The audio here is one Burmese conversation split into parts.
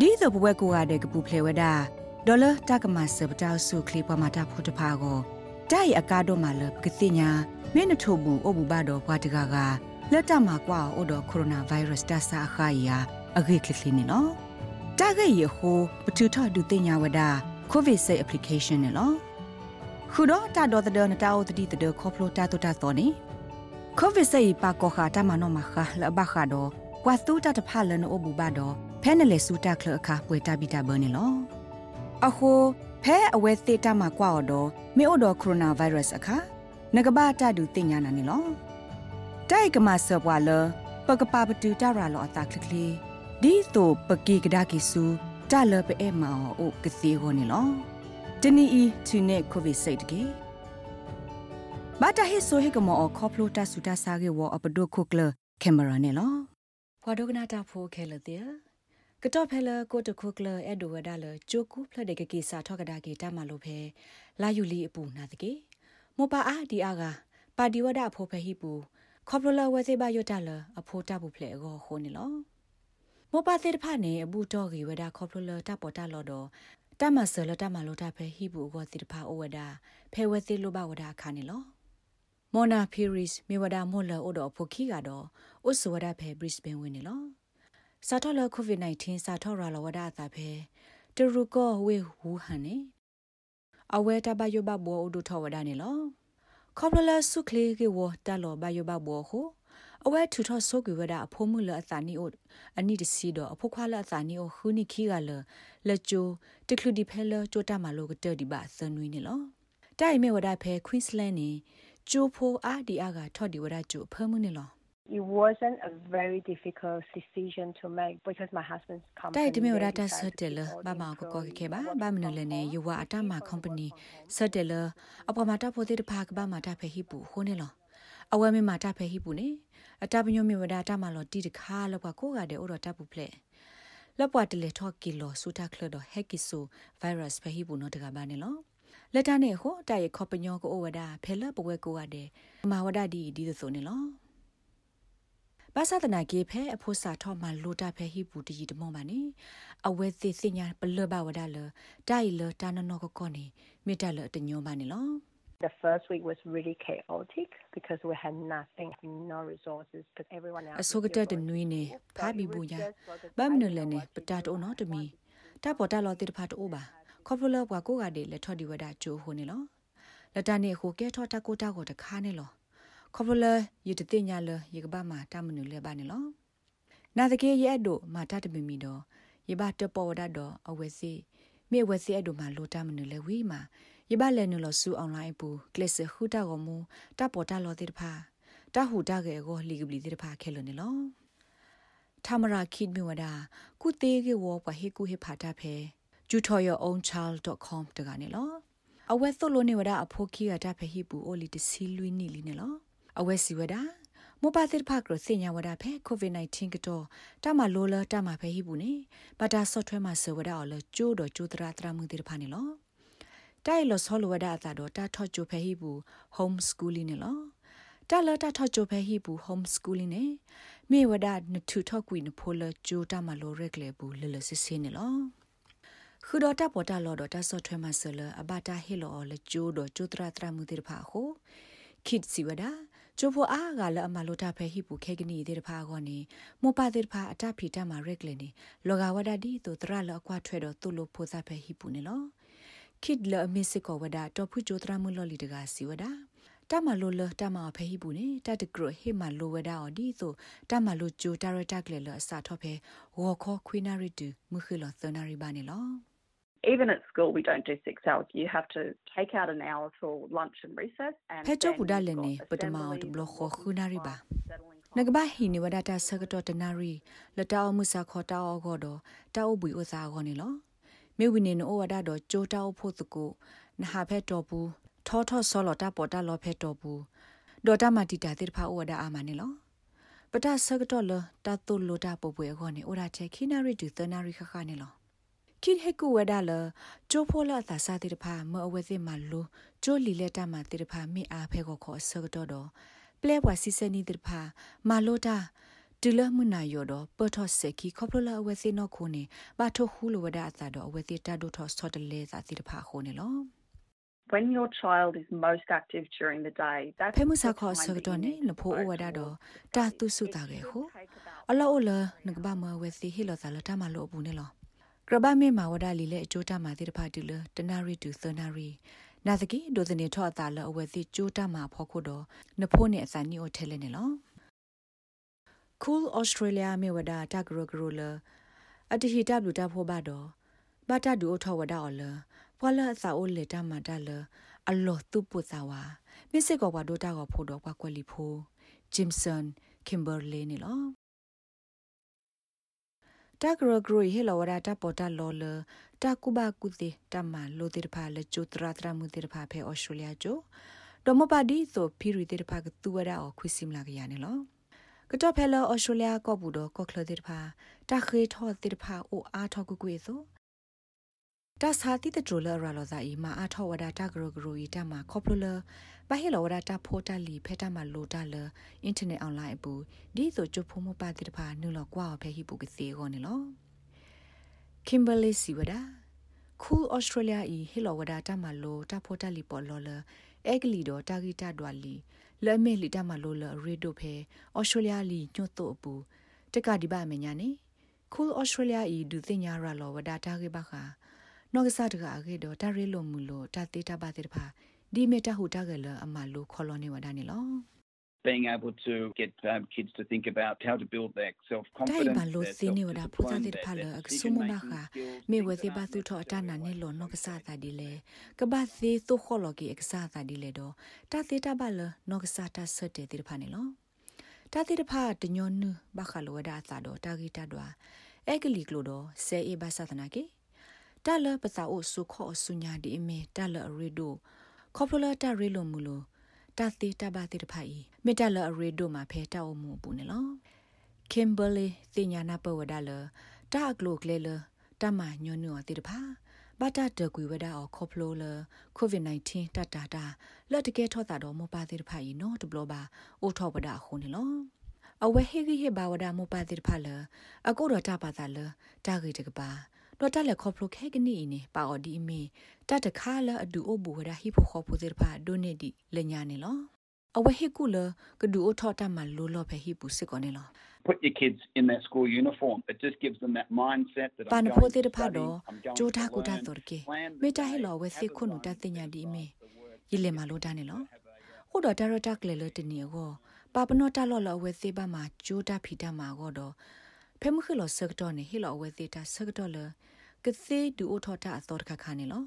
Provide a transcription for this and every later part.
ဒီသဘဝကိုရတဲ့ကပူဖလေဝဒဒေါ်လာတကမဆပတောက်ဆုခလီပမာတာဖုတဖာကိုတိုင်အကားတော့မှလကတိညာမင်းထို့ဘူးအဘူဘာတော့ဘွားတကကလက်တမှာကွာအိုတော့ကိုရိုနာဗိုင်းရပ်စ်တဆာခါယာအဂိကလီနေနော်တာဂေယဟိုပတူထဒူတင်ညာဝဒကိုဗစ်ဆေး application နော်ခုတော့တာတော်တဲ့နတာအိုတတိတဲ့ခေါပလိုတာတူတာတော်နေကိုဗစ်ဆေးပါကောခာတမနောမခလဘခါတော့ကွာတူတာတဖလနအိုဘူဘာတော့ ဖဲနလေစူတာခလအခါပွေတာဘီတာဘနေလောအခုဖဲအဝဲသေးတာမှာကွာတော့မေအိုတော့ကိုရိုနာဗိုင်းရပ်စ်အခါငကဘာတာဒူတင်ညာနာနေလောတိုက်ကမဆောပွာလပကပပတူတာရာလောအတာခလကလီဒီတိုပကီကဒါကီဆူတာလပအဲမောအိုကစီဟိုနေလောတနီအီသူနေကိုဗစ်စိတ်တကေဘာတာဟိဆိုဟေကမောခေါပလိုတာဆူတာစာကေဝအပဒိုခုကလကင်မရာနေလောဖွာဒိုကနာတာဖိုခဲလတဲ့ ကတော့ဖဲလကိုတခုကလအဲ့ဒိုဝဒါလဂျိုကူဖလက်တဲ့ကကေစာထောက်ကဒါကေတမလို့ဖဲလာယူလီအပူနာတကေမောပါအာဒီအာကပါတီဝဒအဖိုးဖဲဟိပူခေါပလလဝဲစေပါယွတ်တလအဖိုးတပူဖလဲကိုခိုးနေလောမောပါသေးတဖနဲ့အဘူတော့ကေဝဒခေါပလလတပေါ်တလော်တော့တမဆလတမလို့တဖဲဟိပူကိုတိတဖအိုဝဒဖဲဝဲစေလိုဘဝဒခါနေလောမော်နာဖီရစ်မေဝဒမော်လအိုတော့ဖိုခီကတော့ဥစဝဒဖဲဘရစ်ဘန်ဝင်နေလော စာထောလကိုဗစ် -19 စာထောရလဝဒတာဖဲတရူကောဝေဝူဟန်နေအဝဲတဘယဘဘောဥဒထဝဒနေလောခေါပလလဆုခလေကေဝတလောဘယဘဘောဟုအဝဲထူထဆုကွေဝဒအဖိုးမှုလအသာနီအိုအနိတစီတော့အဖိုးခွာလအသာနီအိုခူနိခီကလလချိုတကလူဒီဖဲလချိုတမလောကတဒီပါစနွေးနေလောတိုင်မေဝဒဖဲခွင်းစလန်နေကျိုဖိုအာဒီအာကထော်ဒီဝဒကျိုဖမှုနေလော It wasn't a very difficult decision to make because my husband's company တိုက်တမေရတာဆတ်တယ်လဘာမကိုကိုခဲပါဘာမနလနဲ့ယဝအတမ company ဆတ်တယ်လအပေါ်မှာတဖို့တဲ့ဖာကဘာမှာတဖဲဟိပူခိုးနေလောအဝဲမမှာတဖဲဟိပူနေအတပညိုမြေဝဒတာမလောတီတခါလောကကိုကတဲ့ဩတော်တပ်ပူဖလက်လပွားတလေထော့ကီလိုစူတာခလဒဟက်ကီဆူဗိုင်းရပ်စ်ဖဲဟိပူနော်တကဘာနေလောလက်တနဲ့ဟိုတိုက်ရခေါပညောကိုဩဝဒဖဲလပဝဲကိုကတဲ့မဝဒဒီဒီဆိုနေလော ဘာသာတနာကေဖဲအဖို့စာထောမှာလိုတာဖဲဟိပူတီတမောပါနေအဝဲသိစညာပလဘဝဒါလတိုင်လတာနနောကကောနေမိတလတညောပါနေလော The first week was really chaotic because we had nothing, no resources, but everyone else. အစောကတဲ့တနွေးနေဖာဘီဘူညာဘာမနလနေပတာတောနော်တမီတပေါ်တလောတိတဖတ်အိုပါခေါပလဘွားကိုကတဲ့လက်ထော်ဒီဝဒချိုးဟိုနေလောလက်တ ခါနေလောခေါပလယတတိညာလယေကဘာမာတမနုလေဘာနေလောနာတကေရဲ့ဒိုမာတတမီမီတော့ယေဘတပေါ်ဒတော့အဝဲစီမြေဝဲစီအဲ့ဒိုမာလိုတမနုလေဝီမာယေဘလဲနုလဆူအွန်လိုင်းပူကလစ်ခူတာကမူတပေါ်တလောတိတဖာတဟူတကေကိုလီကပလီတိတဖာခဲလို့နေလောသမရာခိဒမီဝဒါကုသေးကေဝပဟေကုဟေဖာတာဖဲ tutoryourownchild.com တကနေလောအဝဲသုလို့နေဝဒါအဖိုးခီကတာဖဲဟိပူအိုလီတစီလွီနီလီနေလော အဝဲစီဝဒမောပါသစ်ဖာကရစညာဝဒဖဲကိုဗစ် -19 ကတော့တမလိုလတမဖဲဟိဘူးနေဘတာဆော့ထွဲမှာဆဝဒအော်လကျိုးတော့ကျိုးတရာတရာမှုတိဖာနေလောတိုင်လဆောလဝဒအတာတော့တာထော့ကျိုဖဲဟိဘူး home schooling နေလောတာလတာထော့ကျိုဖဲဟိဘူး home schooling နေမြေဝဒနထူထော့ကွီနဖိုလကျိုးတမလိုရက်လေဘူးလလစစ်စင်းနေလောခုတော့တပ်ပေါ်တာလော်တော့တဆော့ထွဲမှာဆလအဘတာဟီလော်လကျိုးတော့ကျိုးတရာတရာမှုတိဖာဟိုခိဒ စီဝဒါကျိုဖို့အားကလည်းအမလိုတာဖဲဟိပူခဲကနီတဲ့တဖာကောနေမောပါတဲ့တဖာအတဖီတမှာရက်လေနေလောကဝဒဒီတို့တရလအကွာထွဲတော့သူ့လိုဖိုစားဖဲဟိပူနေလောခိဒလအမစ်စကောဝဒတော့ဖူကျိုတရမလော်လီတကစီဝဒါတမလိုလတမဖဲဟိပူနေတတကရဟေမလိုဝဒါအော်ဒီဆိုတမလိုကျိုတာရတကလေလအစာထော့ဖဲဝေါ်ခေါခွေနာရီတူမခလသနာရီပါနေလော even at school we don't do 6 hours you have to take out an hour for lunch and recess and pecho budale ne patama od blo kho khunari ba nagba hi ni wada ta sagato tanari lata o musa kho ta o go do ta o bui o sa go ni lo me wi ne no o wada do cho ta o pho tu ko na ha phe to bu tho tho so lo ta po ta lo phe to bu do ta ma ti ta te pha o wada a ma ne lo ပတာဆကတော့လတတ်တုလိုတာပပွေခေါနေဩရာချက်ခိနာရီတူသနာရီခခနေလော ခိဟေကူဝဒါလကျိုးဖိုလာသာစာတိတဖာမအဝဲစစ်မလိုကျိုးလီလက်တမတိတဖာမိအားဖဲကိုခေါ်ဆောတော့တော့ပလဲဘွာစီစနီတိတဖာမလိုတာတတူလမနာယောတော့ပထော့စကီခေါပလလာအဝဲစီနော်ခုနေဘာထိုခူလဝဒအသာတော့အဝဲစီတာဒိုထော့ဆော့တလေသာစီတဖာခုနေလော when your child is most active during the day that's ဖဲမှုစာခေါ်ဆောတော့နေလဖိုးအဝဒတော့တာသူစုတာကေဟုအလောအလနကဘာမဝဲစီဟီလောသာလတာမလို့ဘူးနေလော ကရဘမေမာဝဒလီလေအကျိုးတမှာတိတဖာတူလတနာရီတူသနာရီနာသကီဒိုစနေထော့အတာလအဝဲစီကျိုးတမှာဖော်ခုတော့နဖိုးနေအစနီအိုထဲလဲနေလော Cool Australia မေဝဒတာဂရဂရလအတဟီတဘလူတာဖိုဘာတော့ဘာတာဒူအထောဝဒါအလပွာလာစာအိုလေတာမတာလအလောသူပုစာဝါမစ်စစ်ကောဘာဒိုတာကောဖိုတော့ကွာကွက်လီဖိုဂျင်ဆန်ကင်ဘာလီနီလော တာဂရဂရဟေလဝဒါတာပေါ်တာလောလတာကုဘာကုတိတမလိုတိတဖာလကျူတရာတရာမှုတိတဖာဖဲဩစတြေးလျကျိုဒမပါဒီဆိုဖီရီတိတဖာကတူဝဒါအခွစီမလာကရနေလောကတော့ဖဲလောဩစတြေးလျကောဘူးတော့ကော့ကလတိတဖာတာခေထောတိတဖာအိုအားထောကူကွေဆို တာစာတိတဒရလရလောဇာအီမာအထောဝဒတာဂရဂရူဤတမှာခေါပလလဘဟေလောဝဒတာဖိုတာလီဖဲတာမှာလိုတာလအင်တာနက်အွန်လိုင်းဘူးဒီဆိုချဖို့မပါတိတဖာနုလောကွာဖဲဟိပုကစီခေါနေလော Kimberly Siwada Cool Australia i Hello Wada ta ma lo ta phota li po lo la egli do ta gi ta dwa li le me li ta ma lo la re do phe Australia li nyot to pu တက်ကဒီပါမညာနေ Cool Australia i du tinya ra lo wada ta ge ba kha နော့ကစားတကအခေတော့တရဲလုံမူလို့တသေးတပါတဲ့တဖာဒီမေတဟူတကလအမလို့ခေါ်လို့နေဝဒနေလော being able to get um, kids to think about how to build their self confidence တိုင်ဘာလို့စင်းနေဝဒဖူသာတဲ့ဖာလအဆုမမခမေဝစီဘာသူထောအတနာနေလို့နော့ကစားတာဒီလေကဘာစီသူခေါ်လို့ကိအကစားတာဒီလေတော့တသေးတပါလနော့ကစားတာဆက်တဲ့တဲ့ဖာနေလောတသေးတဖာတညောနုဘခလဝဒအသာတော့တာဂီတတော့အဲကလီကလို့တော့ဆဲအေဘာသနာကေ တာလပစာအိုဆုခောဆုညာဒီအမေတာလရီဒိုခေါပလတာရီလိုမူလိုတာတီတဘာတိတဖိုင်မေတာလရီဒိုမှာဖဲတာအမှုပူနေလောကင်ဘာလီတင်ညာနာပဝဒါလတာကလိုကလေလတမညွန်းညောတိတဖာဘာတာတကွေဝဒါအောခေါပလိုလကိုဗစ် -19 တတတာလက်တကဲထော့တာတော့မပါတိတဖိုင်နော်တဘလဘာအိုထောဝဒါခုန်နေလောအဝဲဟေဂီဟေဘာဝဒါမပါတိတဖာလအကိုတော့တပါတာလတာဂီတကပါ တော့တက်လက်ခေါပလိုခဲကနီနေပါအော်ဒီမီတတ်တခါလာအဒူအဘူဝဒဟိဖိုခေါပူဇေဖာဒိုနေဒီလညာနေလောအဝဟိကူလကဒူအထောတမလိုလောဖဟိပူစစ်ကောနေလော put your kids in that school uniform it just gives them that mindset that pan pho te pha do jo tha ku ta tor ke me ta he lo we se khu nu ta tinya di me yile ma lo da ne lo ho do ta ro ta kle lo tini go pa pano ta lo lo we se ba ma jo ta phi ta ma go do ဖဲမခလောစကတော့နေဟီလောဝဲသေးတာစကတော့လကစေဒူအိုထော်တာအတော်တခခါနေလော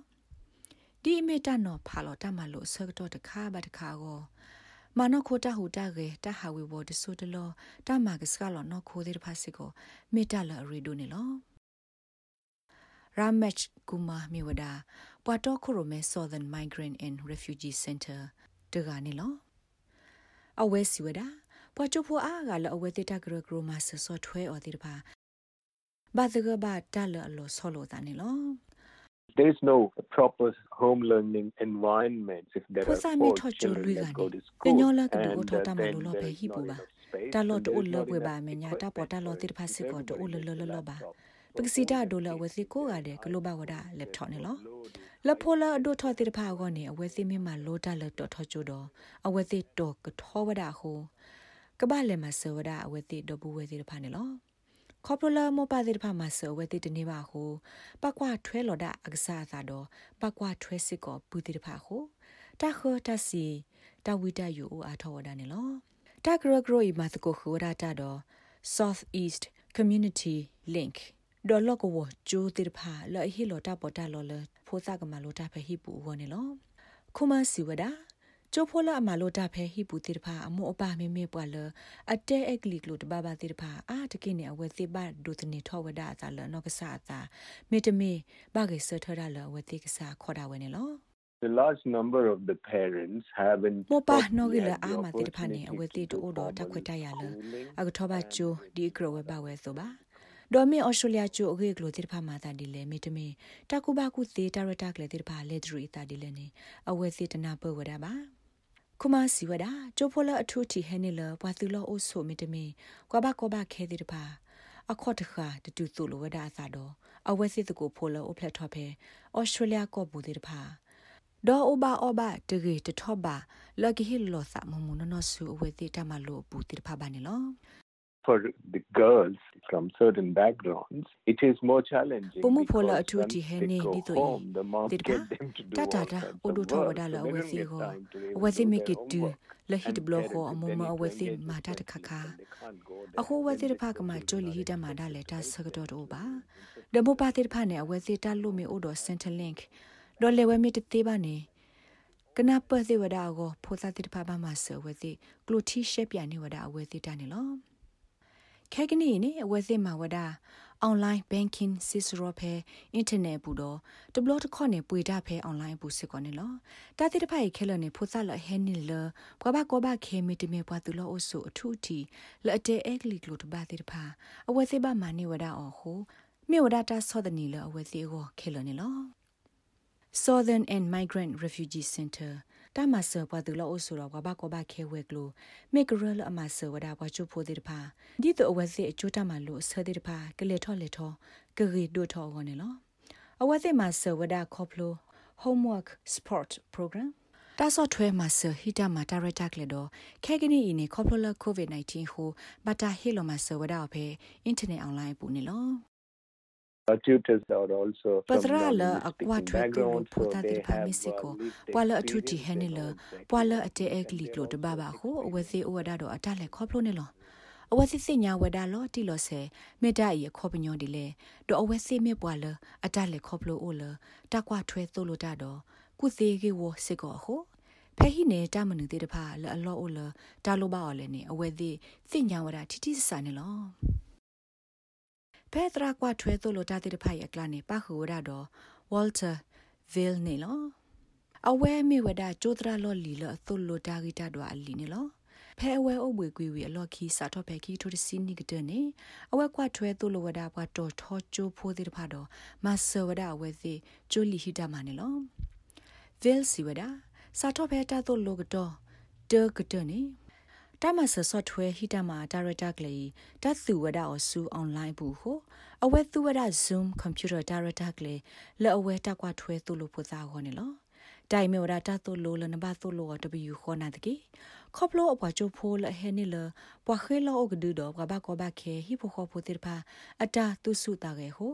ဒီအမေတနော်ဖာလောတမလို့စကတော့တခါပါတခါကိုမနခိုတာဟူတာကေတဟာဝေဘောတဆိုတလောတမကစကလောနော်ခိုသေးတဖာစစ်ကိုမေတ္တလရီဒိုနေလောရာမက်ကူမာမီဝဒာပွာတော့ခိုရိုမဲ Southern Migrant and Refugee Center တကနေလောအဝဲစီဝဒာ ပွာချိုဖိုအားကလည်းအဝဲတက်တကရဂရမဆဆော့ထွဲအော်ဒီတပါဘာသကဘာတလအလောဆောလို့တန်နေလော there's no proper home learning environment if there are four children that go to school and uh, then lo pe hi bu ba ta lo to lo we ba me nya ta po ta lo ti pha si ko to lo lo lo ba ပကစီတာဒိုလဝစီကိုကတဲ့ဂလိုဘဝဒလက်ထော်နေလောလဖိုလာဒိုထော်တိတဖာကောနေအဝဲစီမင်းမလိုတာလက်တော်ထော်ချိုတော့အဝဲစီတော့ကထောဝဒဟို ကဘာလေမဆောဒအဝဲတိဒဘူဝဲတိတဖာနေလောခေါပလာမောပါတိတဖာမဆောဝဲတိတနေပါဟုပကွာထွဲလော်ဒအကစားသာတော့ပကွာထွဲစစ်ကောပူတိတဖာဟုတခောတစီတဝိတယူအားထောဝဒနေလောတဂရဂရိုဤမသကိုခူရတာတော့ South East Community Link ဒေါ်လော့ကိုကျိုးတိတဖာလော်ဟီလော်တာပေါ်တာလော်လဖိုးစကမလော်တာဖဟိပူဝနေလောခုမစီဝဒါ ကျိုဖိုလာအမလိုတာဖဲဟိပူတိတဖာအမောအပမေမေပွာလအတဲအက်ကလီကလိုတဘာဘာတိတဖာအာတကိနေအဝဲသိပါဒုတနေထောဝဒအသာလနောကဆာသာမေတမေဘာကေဆထရလဝတိကဆာခေါ်တာဝဲနေလော The large number of the parents haven't မပါနောဂိလအာမတိတဖာနေအဝဲတိတိုးတော့တခွတ်တရလအကထောဘကျိုဒီကရဝဲပါဝဲဆိုပါဒေါ်မီအော်စတြေးလျကျိုအခေကလိုတိဖာမာတာဒီလေမီတမီတကူဘာကူသေးတာရတာကလေတိဖာလေဒရီတာဒီလေနေအဝဲစီတနာပဝဒပါ ခုမစီဝဒကျိုဖိုလာအထူတီဟဲနေလပွာသူလောအိုဆိုမီတမီကွာဘကောဘခဲဒီတပါအခေါ်တခါတတူတူလိုဝဒအသာတော့အဝဲစစ်တကိုဖိုလောအိုဖလက်ထော့ဖဲဩစတြေးလျကောဘူဒီတပါဒေါ်အိုဘာအိုဘာတဂီတထော့ဘာလကီဟီလောသမမနနဆူအဝဲတိတမလို့ပူတိတပါဘာနေလော for the girls from certain backgrounds, it is more challenging. Pomu because phola once atuti they hene go di to home, the mom Did get ba? them to do Ta ta all ta, kinds odu of tho work, wada la so they awe don't si get go. time to even Awe si do make their it do. homework. La hit And blow parents, ho if amu they ma need to awe si engage ma with ta their ta kha kids kha. and they can't go there, Ako wa then ti they pha feel kama really choli hi da ma inadequate da le to ta take sa ga care do of ba. children. De mo pa ti pha ne awe si ta lu mi o do center link. Do le we mi ti ti ba ne. ကနပသိဝဒအကိုဖိုသာတိတဖပါမဆဝသိကလိုတီရှက်ပြနေဝဒအဝဲတိတနေလော ခဲကနီနေအဝဲသိမှာဝဒ online banking စစ်စရောဖဲ internet ဘူးတော့တဘလတ်ခေါနေပွေတာဖဲ online ဘူးစစ်ကောနေလောတာတိတဖိုင်ခဲလနေဖိုသလဟဲနီလဘဘကောဘခဲမီတမေပွားသူလောအဆုအထုတီလအတဲအက်ကလီကလိုတပါတိတဖာအဝဲသိပါမနေဝဒအော်ဟိုမြေဝဒတာဆောဒနီလအဝဲသိကိုခဲလနေလော Southern and Migrant Refugee Center တာမဆပွားသူလောအဆိုတော့ဘာကောဘာခဲဝဲကလိုမေကရလအမဆဝဒါဘွားချိုဖိုဒီတဖာဒီတော့အဝစီအချိုတမလို့ဆဒီတဖာကလေထောလေထောကရီဒိုထောကောနေလောအဝစီမဆဝဒါခေါပလို homework sport program တာဆော့ထွဲမှာဆဟီတာမှာဒါရိုက်တာကလေတော့ခဲကနီအင်းခေါပလိုလာကိုဗစ် -19 ဟိုဘတာဟီလိုမှာဆဝဒါဖဲအင်တာနက်အွန်လိုင်းပူနေလော Our tutors are also from Padrala non-English akwa speaking thwe ko background, so phota they dir pha have, uh, misiko lived pwala athuti experience, hene they la know exactly pwala what ate they ek can li do klo de baba also ho they awese owada do atale khoplo ne lo awese sinya wada lo ti lo se meta yi khopnyo di le do awese me pwala atale khoplo o lo takwa thwe to lo ta do ku se ge wo siko ho ဖဲဟိနေတာမနုတေတဖာလောအလောအိုလတာလိုပါအော်လည်းနေအဝဲသေးစိညာဝဒတိတိစစနေလော ဖဲတရာကွာထွဲသို့လိုတာတေတဖာရကလာနေပါခူဝဒတော့ Walter Ville နေလောအဝဲမေဝဒကျိုးတရာလောလီလောသို့လိုတာဂီတာတော့အလီနေလောဖဲအဝဲအဝေကွေဝေအလော်ခီစာတော့ဖဲခီထိုတစီနီကတဲ့နေအဝဲကွာထွဲသို့လိုဝဒပွားတော်ထောကျိုးဖိုးတေတဖာတော့မဆဝဒအဝဲစီကျိုးလီဟီတာမနေလော Ville စီဝဒစာတော့ဖဲတာတော့လိုကတော့တေကတဲ့နေ တမဆဆော့ထွဲဟီတမဒါရတာကလေးတသူဝဒအဆူအွန်လိုင်းဘူးဟိုအဝဲသူဝဒ Zoom computer ဒါရတာကလေးလောအဝဲတကွာထွဲသူလို့ပူစားခေါ်နေလောတိုင်မေဝဒတာသူလို့လနဘသူလို့ W ခေါ်နာတကြီးခေါပလိုအပွားချိုဖိုးလဟဲနေလပွားခဲလောအကဒူတော့ဘဘကောဘခဲဟိဖိုခေါ်ဖိုတိဖာအတာသူစုတာကေဟို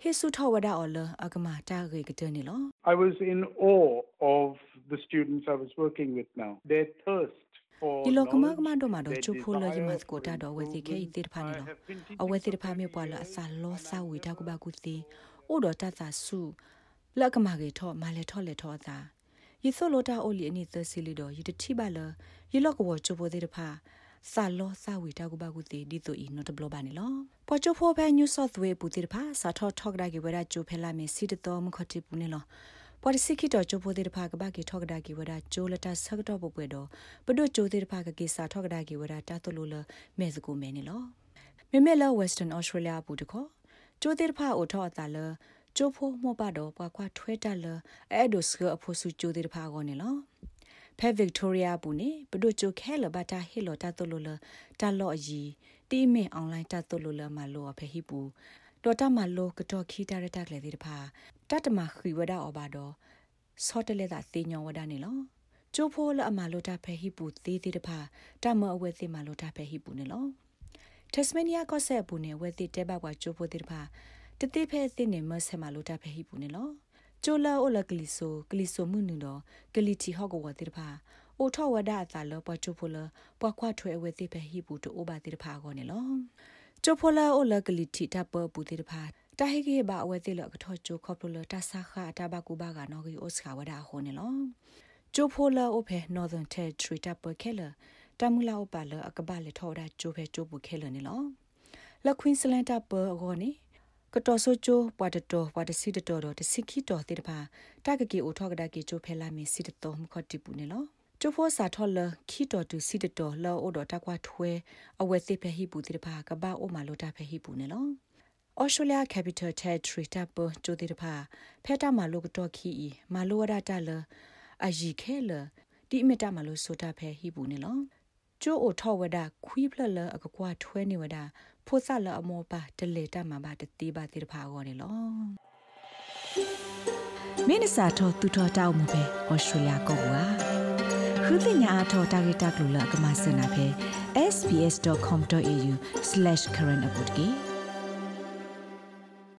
ဟေစုထဝဒအော်လအကမာတာရေကတဲ့နေလော I was in awe of the students I was working with now. Their thirst for ဒီလိုကမကမ knowledge, တော့မှာတော့ their ချူဖိုလယမတ် desire ကိုတာတော့ဝဲစီခဲဤတိဖာနေလောအဝဲတိဖာမြေပွာလအစာလောစာဝီတာကုဘကုစီအိုတော်တသဆုလက်ကမာကေထောမာလေထောလေထောသာယေဆိုလိုတာအိုလီအနိသစီလီတော့ယတတိပါလယေလော့ကဝချူဖိုတိတဖာစာလောစာဝီတာကုဘကုစီဒီတိုဤနော်တဘလဘာနေလောပေါ်ချူဖိုဖဲ New South Wales ပူတိတဖာစာထောထောက်ဒါကေဝဲတာချူဖဲလာမေစီတတော်မခတိပူနေလော ပေါ်စီခိတော့ချိုပိုတေတဖာကဘာကီထောက်ကဒါကီဝဒဂျိုလတာဆကတော့ပပွဲတော့ဘဒိုဂျိုတေတဖာကကိစာထောက်ကဒါကီဝဒတာတလူလမဲစကူမဲနေလောမေမဲလာ Western Australia ဘူးတခေါ်ဂျိုတေတဖာအိုထောအတာလဂျိုဖိုမောပါတော့ပွားခွာထွဲတက်လအဲ့ဒိုစကအဖို့စုဂျိုတေတဖာကောနေလောဖဲဗစ်တိုးရီယာဘူးနေဘဒိုဂျိုခဲလဘတာဟီလိုတာတလူလတာလော့အီတီမင်အွန်လိုင်းတာတလူလမလောဖဲဟီပူတော်တမလောကတော့ခီတာရတက်လေဒီတဖာ တတမခီဝဒအဘာတော့စောတလေတာသေညောဝဒနေလောကျိုးဖိုးလအမလိုတာဖဲဟိပူသေးသေးတဖာတမအဝဲသေးမလိုတာဖဲဟိပူနေလောတက်စမနီယာကောဆက်ပူနေဝဲသေးတဲဘကွာကျိုးဖိုးသေးတဖာတတိဖဲသိနေမဆဲမလိုတာဖဲဟိပူနေလောကျိုလာအိုလကလီဆိုကလီဆိုမှုနုတော့ကလီတီဟော့ကဝသေးတဖာအိုထောဝဒအသာလောပွားကျိုးဖိုးလပွားခွားထွဲအဝဲသေးဖဲဟိပူတိုးဘာသေးတဖာကောနေလောကျိုဖိုလာအိုလကလီတီတပ်ပပူတေတဖာ တာဟိကေဘာအဝဲတေလကထောချိုခေါပလိုတာဆာခာတာဘကူဘာကနော်ဂီအိုစခါဝဒါဟိုနေလောကျိုဖိုလာအိုဖေ Northern Territory တပ်ပခဲလတမူလာအိုပါလအကဘာလေထောဒါကျိုဖေကျိုပူခဲလနေလောလကွင်းစလန်တပ်ပအကောနေကတော်ဆိုချိုပွာတတော်ပွာတစီတတော်တော်တစီခီတော်တေတဖာတကကေအိုထောကဒါကေကျိုဖဲလာမီစီတတော်မခတ်တိပူနေလောကျဖိုးစာထော်လခီတော်တူစီတတော်လောအိုတော်တကွာထွဲအဝဲစစ်ဖဲဟိပူတိတဖာကဘာအိုမာလိုတာဖဲဟိပူနေလော Australia Capital Territory တပ်ပကျိုတိတဖာဖဲတာမာလိုကတော့ခီမာလိုဝဒတာလအယီခဲလဒီအမတာမလို့ဆိုတာဖဲဟိဘူးနေလောကျိုးအိုထောဝဒခွီးဖလလအကကွာထွဲနေဝဒဖိုးဆလအမောပါတလေတမပါတတိပါတိတဖာကောနေလောမင်းစာထောသူထောတောက်မှုပဲဩစတြေးလျကောကွာခုတင်ညာအထောတာဂီတာကလူလကမစနာဖဲ sbs.com.au/current update